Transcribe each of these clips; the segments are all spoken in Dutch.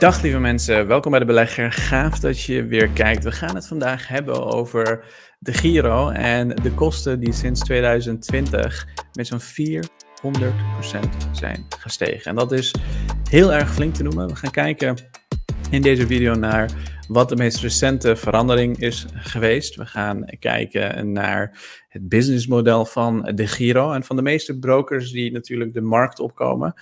Dag lieve mensen, welkom bij de belegger. Gaaf dat je weer kijkt. We gaan het vandaag hebben over de Giro en de kosten die sinds 2020 met zo'n 400% zijn gestegen. En dat is heel erg flink te noemen. We gaan kijken in deze video naar wat de meest recente verandering is geweest. We gaan kijken naar het businessmodel van de Giro en van de meeste brokers die natuurlijk de markt opkomen.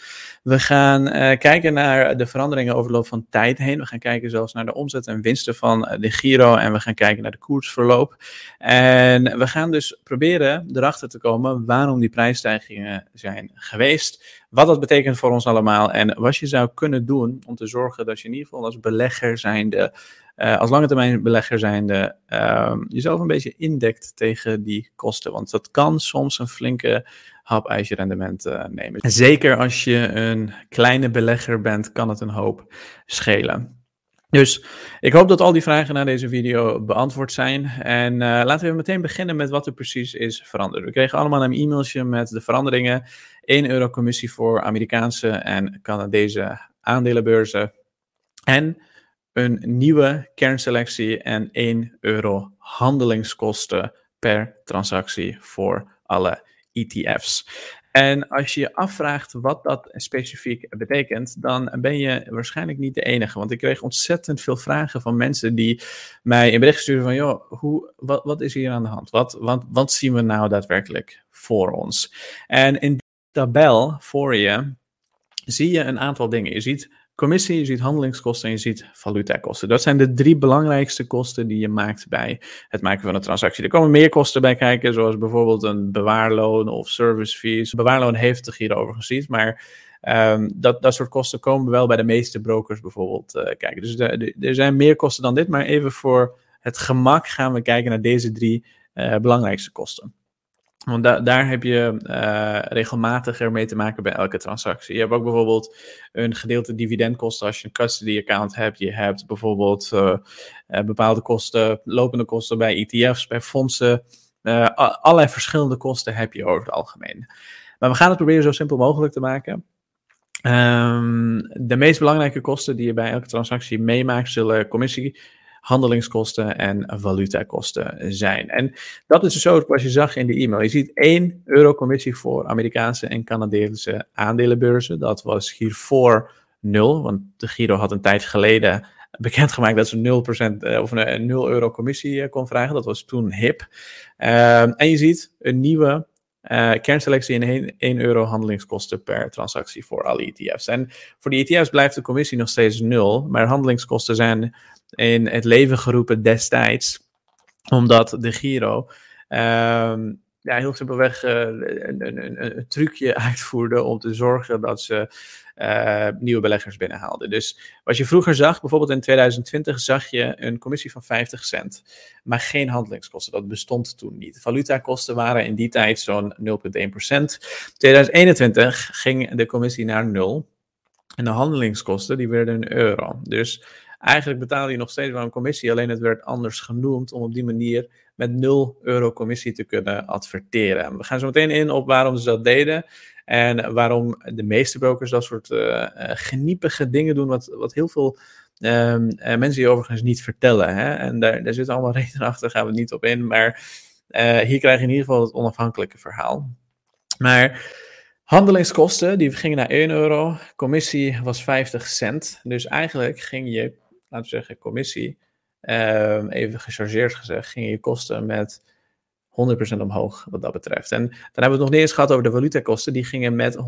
We gaan uh, kijken naar de veranderingen over de loop van tijd heen. We gaan kijken zelfs naar de omzet en winsten van de Giro en we gaan kijken naar de koersverloop. En we gaan dus proberen erachter te komen waarom die prijsstijgingen zijn geweest wat dat betekent voor ons allemaal en wat je zou kunnen doen om te zorgen dat je in ieder geval als belegger zijnde, uh, als lange termijn belegger zijnde, uh, jezelf een beetje indekt tegen die kosten. Want dat kan soms een flinke hap ijzerrendement uh, nemen. En zeker als je een kleine belegger bent, kan het een hoop schelen. Dus ik hoop dat al die vragen na deze video beantwoord zijn. En uh, laten we meteen beginnen met wat er precies is veranderd. We kregen allemaal een e-mailtje met de veranderingen. 1 euro commissie voor Amerikaanse en Canadese aandelenbeurzen. En een nieuwe kernselectie en 1 euro handelingskosten per transactie voor alle ETF's. En als je je afvraagt wat dat specifiek betekent, dan ben je waarschijnlijk niet de enige. Want ik kreeg ontzettend veel vragen van mensen die mij een bericht sturen van, joh, hoe, wat, wat is hier aan de hand? Wat, wat, wat zien we nou daadwerkelijk voor ons? En in die tabel voor je zie je een aantal dingen. Je ziet commissie, je ziet handelingskosten en je ziet valutakosten. Dat zijn de drie belangrijkste kosten die je maakt bij het maken van een transactie. Er komen meer kosten bij kijken, zoals bijvoorbeeld een bewaarloon of service fees. Bewaarloon heeft Giro overigens niet, maar um, dat, dat soort kosten komen wel bij de meeste brokers bijvoorbeeld uh, kijken. Dus er zijn meer kosten dan dit, maar even voor het gemak gaan we kijken naar deze drie uh, belangrijkste kosten. Want da daar heb je uh, regelmatiger mee te maken bij elke transactie. Je hebt ook bijvoorbeeld een gedeelte dividendkosten als je een custody account hebt. Je hebt bijvoorbeeld uh, uh, bepaalde kosten, lopende kosten bij ETF's, bij fondsen. allerlei verschillende kosten heb je over het algemeen. Maar we gaan het proberen zo simpel mogelijk te maken. Um, de meest belangrijke kosten die je bij elke transactie meemaakt, zullen commissie handelingskosten en valutakosten zijn. En dat is dus ook wat je zag in de e-mail. Je ziet 1 euro commissie voor Amerikaanse en Canadese aandelenbeurzen. Dat was hiervoor 0, want de Giro had een tijd geleden bekendgemaakt dat ze 0%, eh, of een 0 euro commissie eh, kon vragen. Dat was toen hip. Uh, en je ziet een nieuwe uh, kernselectie en 1, 1 euro handelingskosten per transactie voor alle ETF's. En voor die ETF's blijft de commissie nog steeds 0, maar handelingskosten zijn in het leven geroepen destijds, omdat de Giro um, ja, heel simpelweg uh, een, een, een, trucje uitvoerde om te zorgen dat ze uh, nieuwe beleggers binnenhaalden. Dus wat je vroeger zag, bijvoorbeeld in 2020, zag je een commissie van 50 cent, maar geen handelingskosten. Dat bestond toen niet. Valutakosten waren in die tijd zo'n 0,1% 2021 ging de commissie naar 0. En de handelingskosten die werden een euro. Dus Eigenlijk betaalde je nog steeds wel een commissie, alleen het werd anders genoemd om op die manier met 0 euro commissie te kunnen adverteren. We gaan zo meteen in op waarom ze dat deden en waarom de meeste brokers dat soort uh, geniepige dingen doen, wat, wat heel veel um, uh, mensen je overigens niet vertellen. Hè? En daar, daar zitten allemaal redenen achter, gaan we niet op in, maar hier krijg je in ieder geval het onafhankelijke verhaal. Maar handelingskosten, die gingen naar 1 euro, commissie was 50 cent. Dus eigenlijk ging je laten we zeggen, commissie, um, even gechargeerd gezegd, gingen je kosten met 100% omhoog wat dat betreft. En dan hebben we het nog niet eens gehad over de valutakosten. Die gingen met 150%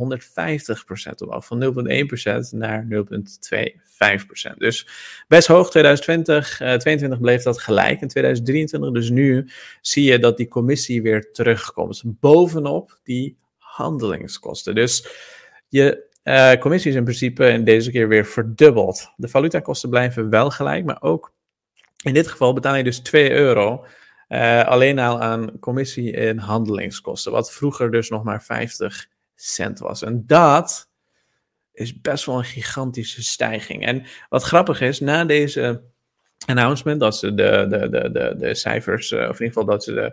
omhoog. Van 0,1% naar 0,25%. Dus best hoog. 2020, uh, 2022 bleef dat gelijk. In 2023, dus nu, zie je dat die commissie weer terugkomt. Bovenop die handelingskosten. Dus je uh, commissie is in principe in deze keer weer verdubbeld. De valutakosten blijven wel gelijk, maar ook in dit geval betaal je dus 2 euro uh, alleen al aan commissie en handelingskosten. Wat vroeger dus nog maar 50 cent was. En dat is best wel een gigantische stijging. En wat grappig is, na deze announcement dat ze de, de, de, de, de cijfers, of in ieder geval dat ze de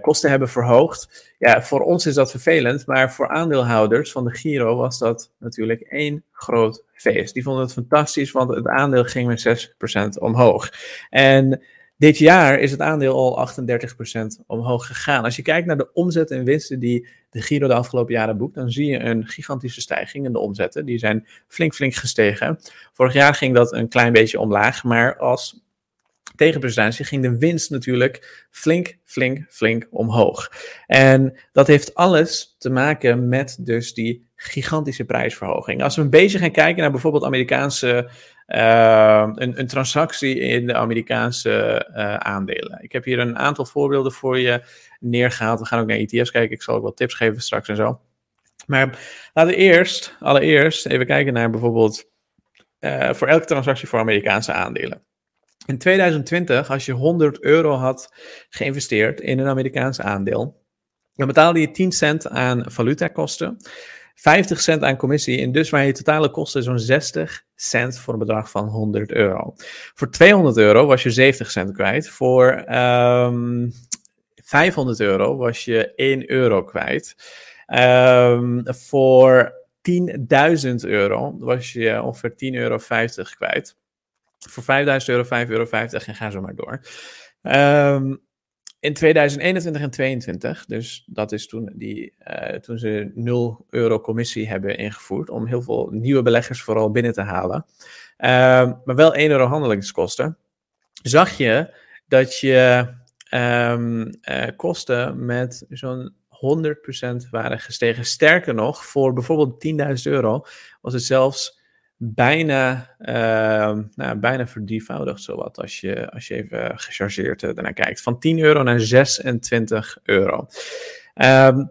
kosten hebben verhoogd. Ja, voor ons is dat vervelend, maar voor aandeelhouders van de Giro was dat natuurlijk één groot feest. Die vonden het fantastisch, want het aandeel ging met 6% omhoog. En dit jaar is het aandeel al 38% omhoog gegaan. Als je kijkt naar de omzet en winsten die de Giro de afgelopen jaren boekt, dan zie je een gigantische stijging in de omzetten. Die zijn flink, flink gestegen. Vorig jaar ging dat een klein beetje omlaag, maar als tegenprestatie ging de winst natuurlijk flink, flink, flink omhoog. En dat heeft alles te maken met dus die gigantische prijsverhoging. Als we een beetje gaan kijken naar bijvoorbeeld Amerikaanse uh, een, een, transactie in de Amerikaanse uh, aandelen. Ik heb hier een aantal voorbeelden voor je neergehaald. We gaan ook naar ETF's kijken. Ik zal ook wat tips geven straks en zo. Maar laten we eerst, allereerst even kijken naar bijvoorbeeld uh, voor elke transactie voor Amerikaanse aandelen. In 2020, als je 100 euro had geïnvesteerd in een Amerikaans aandeel, dan betaalde je 10 cent aan valutakosten. 50 cent aan commissie en dus waren je totale kosten zo'n 60 cent voor een bedrag van 100 euro. Voor 200 euro was je 70 cent kwijt. Voor um, ehm, 500 euro was je 1 euro kwijt. Um, voor 10.000 euro was je ongeveer 10,50 euro kwijt. Voor 5000 euro 5,50 euro en ga zo maar door. Um, in 2021 en 2022, dus dat is toen, die, uh, toen ze 0 euro commissie hebben ingevoerd om heel veel nieuwe beleggers vooral binnen te halen, uh, maar wel 1 euro handelingskosten, zag je dat je um, uh, kosten met zo'n 100% waren gestegen. Sterker nog, voor bijvoorbeeld 10.000 euro was het zelfs bijna, uh, nou, bijna zowat, als je, als je even gechargeerd uh, kijkt. Van 10 euro naar 26 euro. Um,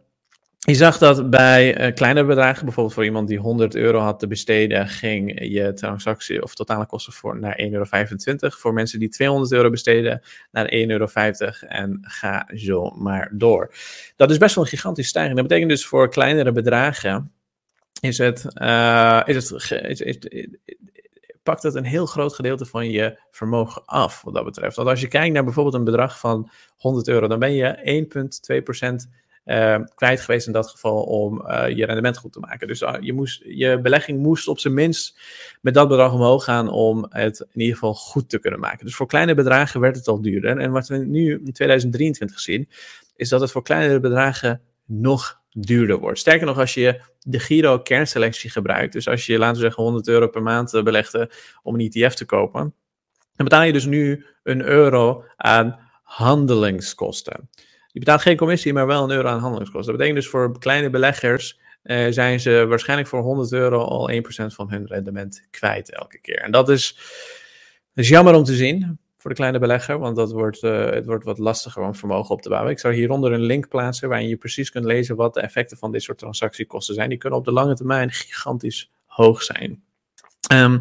je zag dat bij uh, kleinere bedragen, bijvoorbeeld voor iemand die 100 euro had te besteden, ging je transactie of totale kosten voor naar 1,25 euro. Voor mensen die 200 euro besteden, naar 1,50 euro. En ga zo maar door. Dat is best wel een gigantische stijging. Dat betekent dus voor kleinere bedragen is het, uh, is het, pakt het een heel groot gedeelte van je vermogen af, wat dat betreft. Want als je kijkt naar bijvoorbeeld een bedrag van 100 euro, dan ben je 1,2% uh, eh, kwijt geweest in dat geval om uh, je rendement goed te maken. Dus uh, je, moest, je belegging moest op zijn minst met dat bedrag omhoog gaan om het in ieder geval goed te kunnen maken. Dus voor kleine bedragen werd het al duurder. En wat we nu in 2023 zien, is dat het voor kleinere bedragen nog duurder wordt. Sterker nog, als je de Giro kernselectie gebruikt, dus als je, laten we zeggen, 100 euro per maand eh, belegde om een ETF te kopen, dan betaal je dus nu een euro aan handelingskosten. Je betaalt geen commissie, maar wel een euro aan handelingskosten. Dat betekent dus voor kleine beleggers uh, zijn ze waarschijnlijk voor 100 euro al 1% van hun rendement kwijt elke keer. En dat is, dat is jammer om te zien voor de kleine belegger, want dat wordt, uh, het wordt wat lastiger om vermogen op te bouwen. Ik zou hieronder een link plaatsen waarin je precies kunt lezen wat de effecten van dit soort transactiekosten zijn. Die kunnen op de lange termijn gigantisch hoog zijn. Um,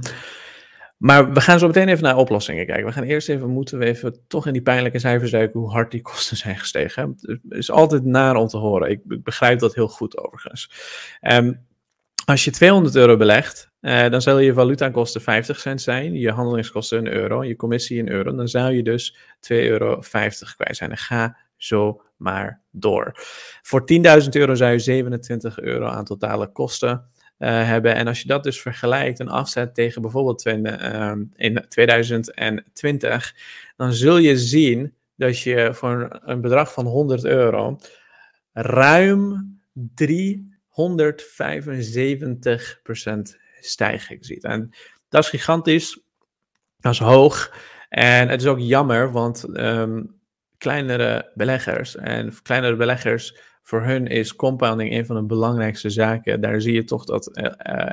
maar we gaan zo meteen even naar oplossingen kijken. We gaan eerst even, moeten we even toch in die pijnlijke cijfers duiken hoe hard die kosten zijn gestegen. Het is altijd naar om te horen. Ik, begrijp dat heel goed overigens. Um, als je 200 euro belegt, uh, dan zal je valutakosten 50 cent zijn, je handelingskosten een euro, je commissie een euro. Dan zou je dus 2,50 euro kwijt zijn. En ga zo maar door. Voor 10.000 euro zou je 27 euro aan totale kosten uh, hebben. En als je dat dus vergelijkt en afzet tegen bijvoorbeeld uh, in 2020, dan zul je zien dat je voor een bedrag van 100 euro ruim 3 175% stijging ziet. En dat is gigantisch, dat is hoog. En het is ook jammer, want um, kleinere beleggers en kleinere beleggers, voor hun is compounding een van de belangrijkste zaken. Daar zie je toch dat uh,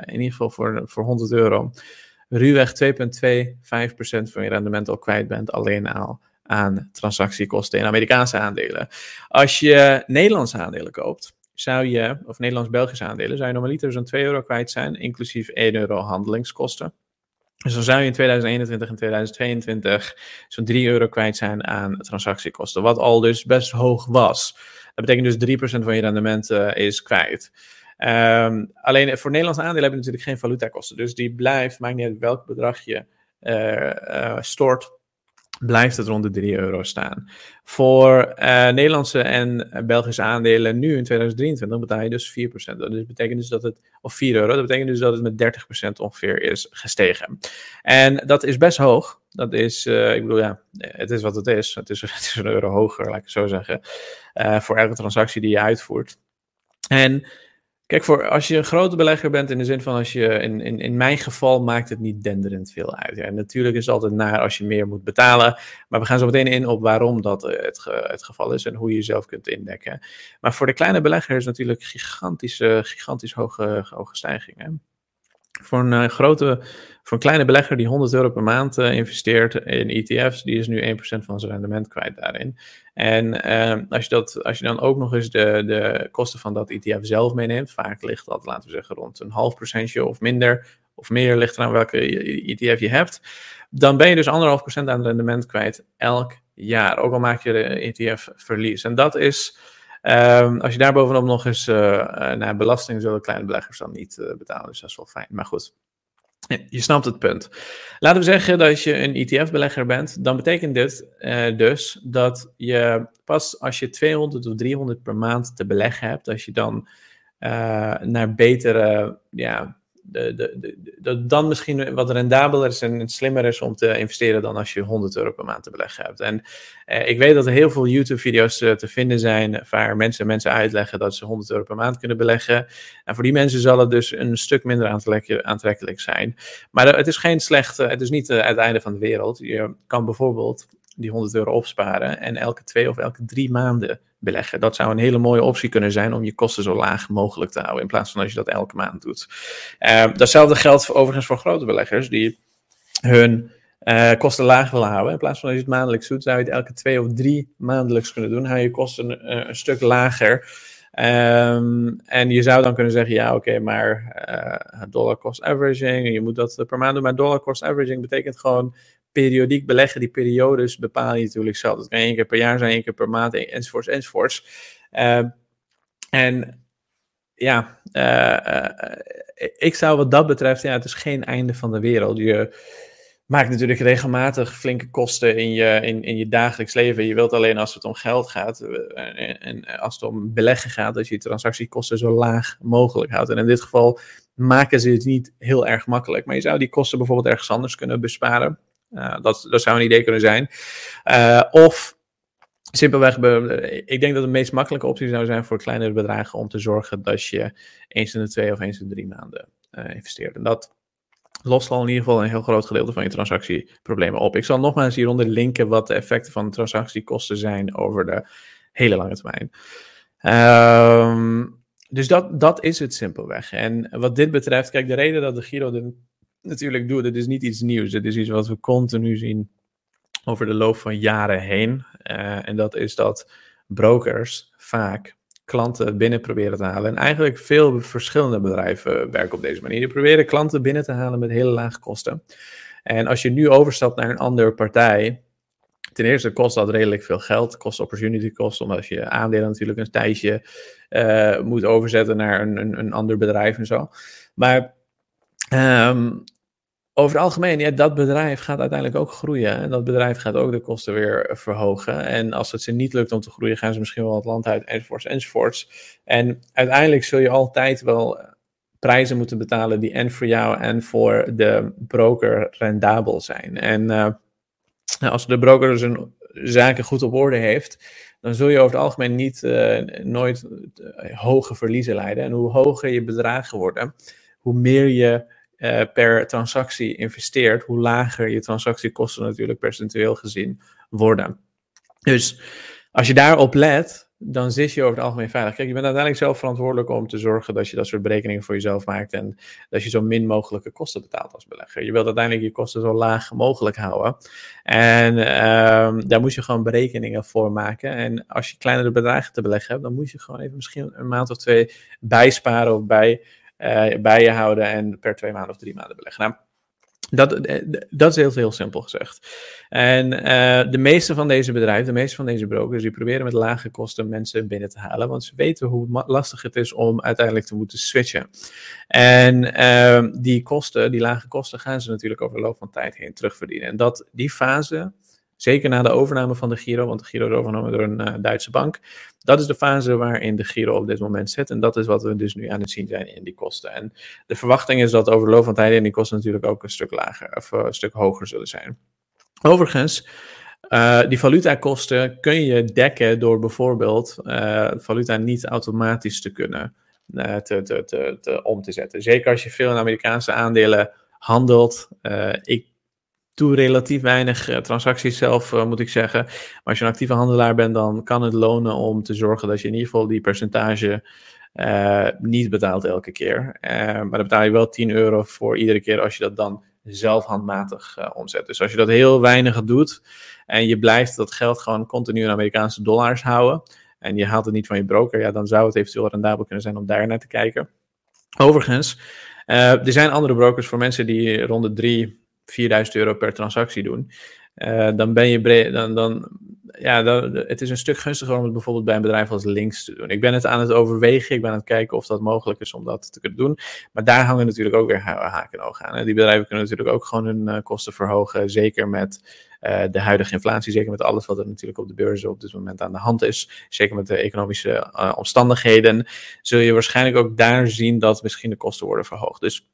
in ieder geval voor, voor 100 euro ruwweg 2,25% van je rendement al kwijt bent alleen al aan transactiekosten in Amerikaanse aandelen. Als je Nederlandse aandelen koopt, zou je, of Nederlands-Belgische aandelen, zou je normaliter zo'n 2 euro kwijt zijn, inclusief 1 euro handelingskosten. Dus dan zou je in 2021 en 2022 zo'n 3 euro kwijt zijn aan transactiekosten, wat al dus best hoog was. Dat betekent dus 3% van je rendement uh, is kwijt. Um, alleen voor Nederlandse aandelen heb je natuurlijk geen valutakosten. Dus die blijft, maakt niet uit welk bedrag je uh, stort blijft het rond de 3 euro staan. Voor uh, Nederlandse en Belgische aandelen nu in 2023 betaal je dus 4%. Dat betekent dus dat het, of 4 euro, dat betekent dus dat het met 30% ongeveer is gestegen. En dat is best hoog. Dat is, uh, ik bedoel, ja, het is wat het is. Het is, het is een euro hoger, laat ik het zo zeggen, uh, voor elke transactie die je uitvoert. En Kijk, voor als je een grote belegger bent, in de zin van als je, in, in, in mijn geval maakt het niet denderend veel uit. Ja, natuurlijk is het altijd naar als je meer moet betalen, maar we gaan zo meteen in op waarom dat eh, het, het geval is en hoe je jezelf kunt indekken. Maar voor de kleine belegger is natuurlijk gigantische, gigantisch hoge, hoge stijgingen. Voor een uh, grote, voor een kleine belegger die 100 euro per maand uh, investeert in ETF's, die is nu 1% van zijn rendement kwijt daarin. En uh, als, je dat, als je dan ook nog eens de, de kosten van dat ETF zelf meeneemt, vaak ligt dat, laten we zeggen, rond een half procentje of minder, of meer, ligt eraan welke ETF je hebt, dan ben je dus anderhalf procent aan rendement kwijt elk jaar. Ook al maak je de ETF verlies. En dat is Um, als je daar bovenop nog eens uh, naar belasting zullen kleine beleggers dan niet uh, betalen. Dus dat is wel fijn. Maar goed, je snapt het punt. Laten we zeggen dat je een ETF-belegger bent. Dan betekent dit dus dat je pas als je 200 of 300 per maand te beleggen hebt, als je dan naar betere ja, de, de, de, dan misschien wat rendabeler is en slimmer is om te investeren dan als je 100 euro per maand te beleggen hebt. En eh, ik weet dat er heel veel YouTube-video's uh, te vinden zijn waar mensen mensen uitleggen dat ze 100 euro per maand kunnen beleggen. En voor die mensen zal het dus een stuk minder aantrekkelijk, aantrekkelijk zijn. Maar het is geen slechte, het is niet uh, het einde van de wereld. Je kan bijvoorbeeld die 100 euro opsparen en elke twee of elke drie maanden beleggen. Dat zou een hele mooie optie kunnen zijn om je kosten zo laag mogelijk te houden, in plaats van als je dat elke maand doet. Uh, datzelfde geldt overigens voor grote beleggers die hun uh, kosten laag willen houden. In plaats van als je het maandelijks doet, zou je het elke twee of drie maandelijks kunnen doen. Hou je kosten uh, een stuk lager. Um, en je zou dan kunnen zeggen, ja oké, maar uh, dollar cost averaging, je moet dat per maand doen, maar dollar cost averaging betekent gewoon periodiek beleggen, die periodes bepaal je natuurlijk zelf. Dat kan één keer per jaar zijn, één keer per maand, enzovoorts, enzovoorts. Uh, en ja, uh, uh, ik zou wat dat betreft, ja, het is geen einde van de wereld. Je maakt natuurlijk regelmatig flinke kosten in je, in, in je dagelijks leven. Je wilt alleen als het om geld gaat en, en als het om beleggen gaat, dat je je transactiekosten zo laag mogelijk houdt. En in dit geval maken ze het niet heel erg makkelijk. Maar je zou die kosten bijvoorbeeld ergens anders kunnen besparen. Uh, dat, dat zou een idee kunnen zijn. Uh, of simpelweg, ik denk dat de meest makkelijke optie zou zijn voor kleinere bedragen om te zorgen dat je eens in de twee of eens in de drie maanden uh, investeert. En dat lost al in ieder geval een heel groot gedeelte van je transactieproblemen op. Ik zal nogmaals hieronder linken wat de effecten van transactiekosten zijn over de hele lange termijn. Um, dus dat, dat is het simpelweg. En wat dit betreft, kijk, de reden dat de Giro de natuurlijk doe. Dit is niet iets nieuws. Dit is iets wat we continu zien over de loop van jaren heen. Uh, en dat is dat brokers vaak klanten binnen proberen te halen. En eigenlijk veel verschillende bedrijven werken op deze manier. Die proberen klanten binnen te halen met hele lage kosten. En als je nu overstapt naar een andere partij, ten eerste kost dat redelijk veel geld. Kost opportunity cost, omdat je aandelen natuurlijk een tijdje uh, moet overzetten naar een, een, een ander bedrijf en zo. Maar um, over het algemeen, ja, dat bedrijf gaat uiteindelijk ook groeien. En dat bedrijf gaat ook de kosten weer verhogen. En als het ze niet lukt om te groeien, gaan ze misschien wel het land uit, enzovoorts, enzovoorts. En uiteindelijk zul je altijd wel prijzen moeten betalen die en voor jou en voor de broker rendabel zijn. En uh, als de broker zijn zaken goed op orde heeft, dan zul je over het algemeen niet, uh, nooit hoge verliezen leiden. En hoe hoger je bedragen worden, hoe meer je uh, per transactie investeert, hoe lager je transactiekosten natuurlijk percentueel gezien worden. Dus als je daarop let, dan zit je over het algemeen veilig. Kijk, je bent uiteindelijk zelf verantwoordelijk om te zorgen dat je dat soort berekeningen voor jezelf maakt en dat je zo min mogelijke kosten betaalt als belegger. Je wilt uiteindelijk je kosten zo laag mogelijk houden. En um, daar moet je gewoon berekeningen voor maken. En als je kleinere bedragen te beleggen hebt, dan moet je gewoon even misschien een maand of twee bijsparen of bij bij je houden en per twee maanden of drie maanden beleggen. Nou, dat, eh, dat is heel, heel simpel gezegd. En uh, de meeste van deze bedrijven, de meeste van deze brokers, die proberen met lage kosten mensen binnen te halen, want ze weten hoe lastig het is om uiteindelijk te moeten switchen. En die kosten, die lage kosten, gaan ze natuurlijk over de loop van tijd heen terugverdienen. En dat, die fase Zeker na de overname van de Giro, want de Giro is overgenomen door een uh, Duitse bank. Dat is de fase waarin de Giro op dit moment zit. En dat is wat we dus nu aan het zien zijn in die kosten. En de verwachting is dat over de loop van tijd die kosten natuurlijk ook een stuk lager of een stuk hoger zullen zijn. Overigens, uh, die valutakosten kun je dekken door bijvoorbeeld valuta niet automatisch te kunnen uh, te, te, te, om te zetten. Zeker als je veel in Amerikaanse aandelen handelt. ik doe relatief weinig transacties zelf, moet ik zeggen. Maar als je een actieve handelaar bent, dan kan het lonen om te zorgen dat je in ieder geval die percentage niet betaalt elke keer. maar dan betaal je wel 10 euro voor iedere keer als je dat dan zelf handmatig omzet. Dus als je dat heel weinig doet en je blijft dat geld gewoon continu in Amerikaanse dollars houden en je haalt het niet van je broker, ja, dan zou het eventueel rendabel kunnen zijn om daar naar te kijken. Overigens, er zijn andere brokers voor mensen die rond de 3, 4000 euro per transactie doen. Uh, dan ben je dan, dan, ja, dan, het is een stuk gunstiger om het bijvoorbeeld bij een bedrijf als Links te doen. Ik ben het aan het overwegen, ik ben aan het kijken of dat mogelijk is om dat te kunnen doen. Maar daar hangen natuurlijk ook weer haken en ogen aan. Die bedrijven kunnen natuurlijk ook gewoon hun uh, kosten verhogen, zeker met uh, de huidige inflatie, zeker met alles wat er natuurlijk op de beurzen op dit moment aan de hand is, zeker met de economische omstandigheden, zul je waarschijnlijk ook daar zien dat misschien de kosten worden verhoogd. Dus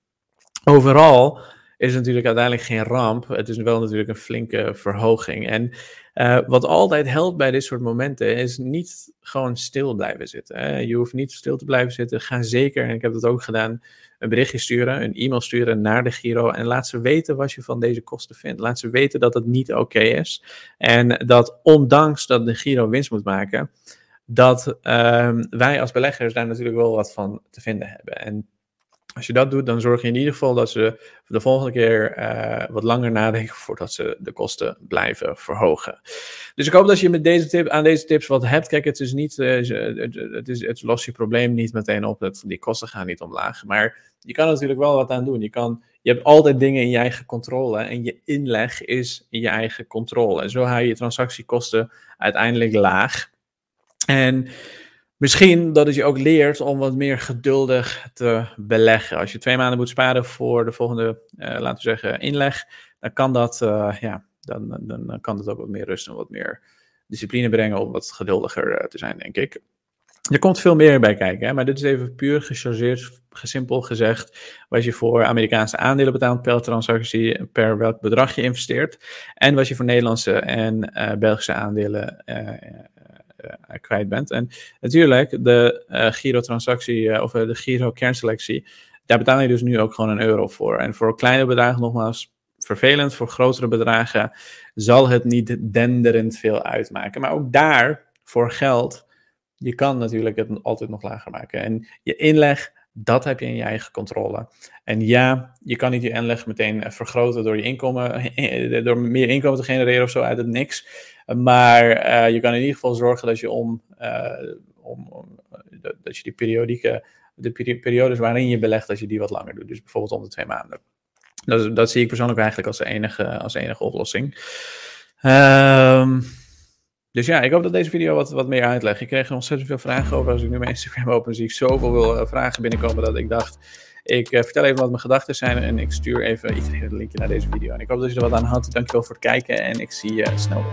overal is natuurlijk uiteindelijk geen ramp. Het is wel natuurlijk een flinke verhoging. En uh, wat altijd helpt bij dit soort momenten is niet gewoon stil blijven zitten. Hè. Je hoeft niet stil te blijven zitten. Ga zeker, en ik heb dat ook gedaan, een berichtje sturen, een e-mail sturen naar de Giro en laat ze weten wat je van deze kosten vindt. Laat ze weten dat het niet oké is. En dat ondanks dat de Giro winst moet maken, dat uh, wij als beleggers daar natuurlijk wel wat van te vinden hebben. En als je dat doet, dan zorg je in ieder geval dat ze de volgende keer uh, wat langer nadenken voordat ze de kosten blijven verhogen. Dus ik hoop dat je met deze tip, aan deze tips wat hebt. Kijk, het is niet, uh, het, is, het lost je probleem niet meteen op. Dat, die kosten gaan niet omlaag. Maar je kan natuurlijk wel wat aan doen. Je, kan, je hebt altijd dingen in je eigen controle. En je inleg is in je eigen controle. En zo hou je je transactiekosten uiteindelijk laag. En Misschien dat het je ook leert om wat meer geduldig te beleggen. Als je twee maanden moet sparen voor de volgende, uh, laten we zeggen, inleg, dan kan dat, uh, ja, dan, dan, kan dat ook wat meer rust en wat meer discipline brengen om wat geduldiger uh, te zijn, denk ik. Er komt veel meer bij kijken, hè? maar dit is even puur gechargeerd, gesimpel gezegd, wat je voor Amerikaanse aandelen betaalt per transactie, per welk bedrag je investeert, en wat je voor Nederlandse en Belgische aandelen kwijt bent. En natuurlijk, de uh, Giro-transactie uh, of de Giro-kernselectie, daar betaal je dus nu ook gewoon een euro voor. En voor kleine bedragen, nogmaals, vervelend. Voor grotere bedragen zal het niet denderend veel uitmaken. Maar ook daar, voor geld, je kan natuurlijk het altijd nog lager maken. En je inleg, dat heb je in je eigen controle. En ja, je kan niet je inleg meteen vergroten door je inkomen, door meer inkomen te genereren of zo uit het niks. Maar uh, je kan in ieder geval zorgen dat je om, uh, om, dat je die periodieke, de periodes waarin je belegt, dat je die wat langer doet. Dus bijvoorbeeld om de twee maanden. Dat, dat zie ik persoonlijk eigenlijk als enige, als enige oplossing. Um, dus ja, ik hoop dat deze video wat, wat meer uitlegt. Ik kreeg er ontzettend veel vragen over. Als ik nu mijn Instagram open, zie ik zoveel uh, vragen binnenkomen dat ik dacht... Ik vertel even wat mijn gedachten zijn en ik stuur even iedereen een linkje naar deze video. En ik hoop dat je er wat aan had. Dankjewel voor het kijken en ik zie je snel.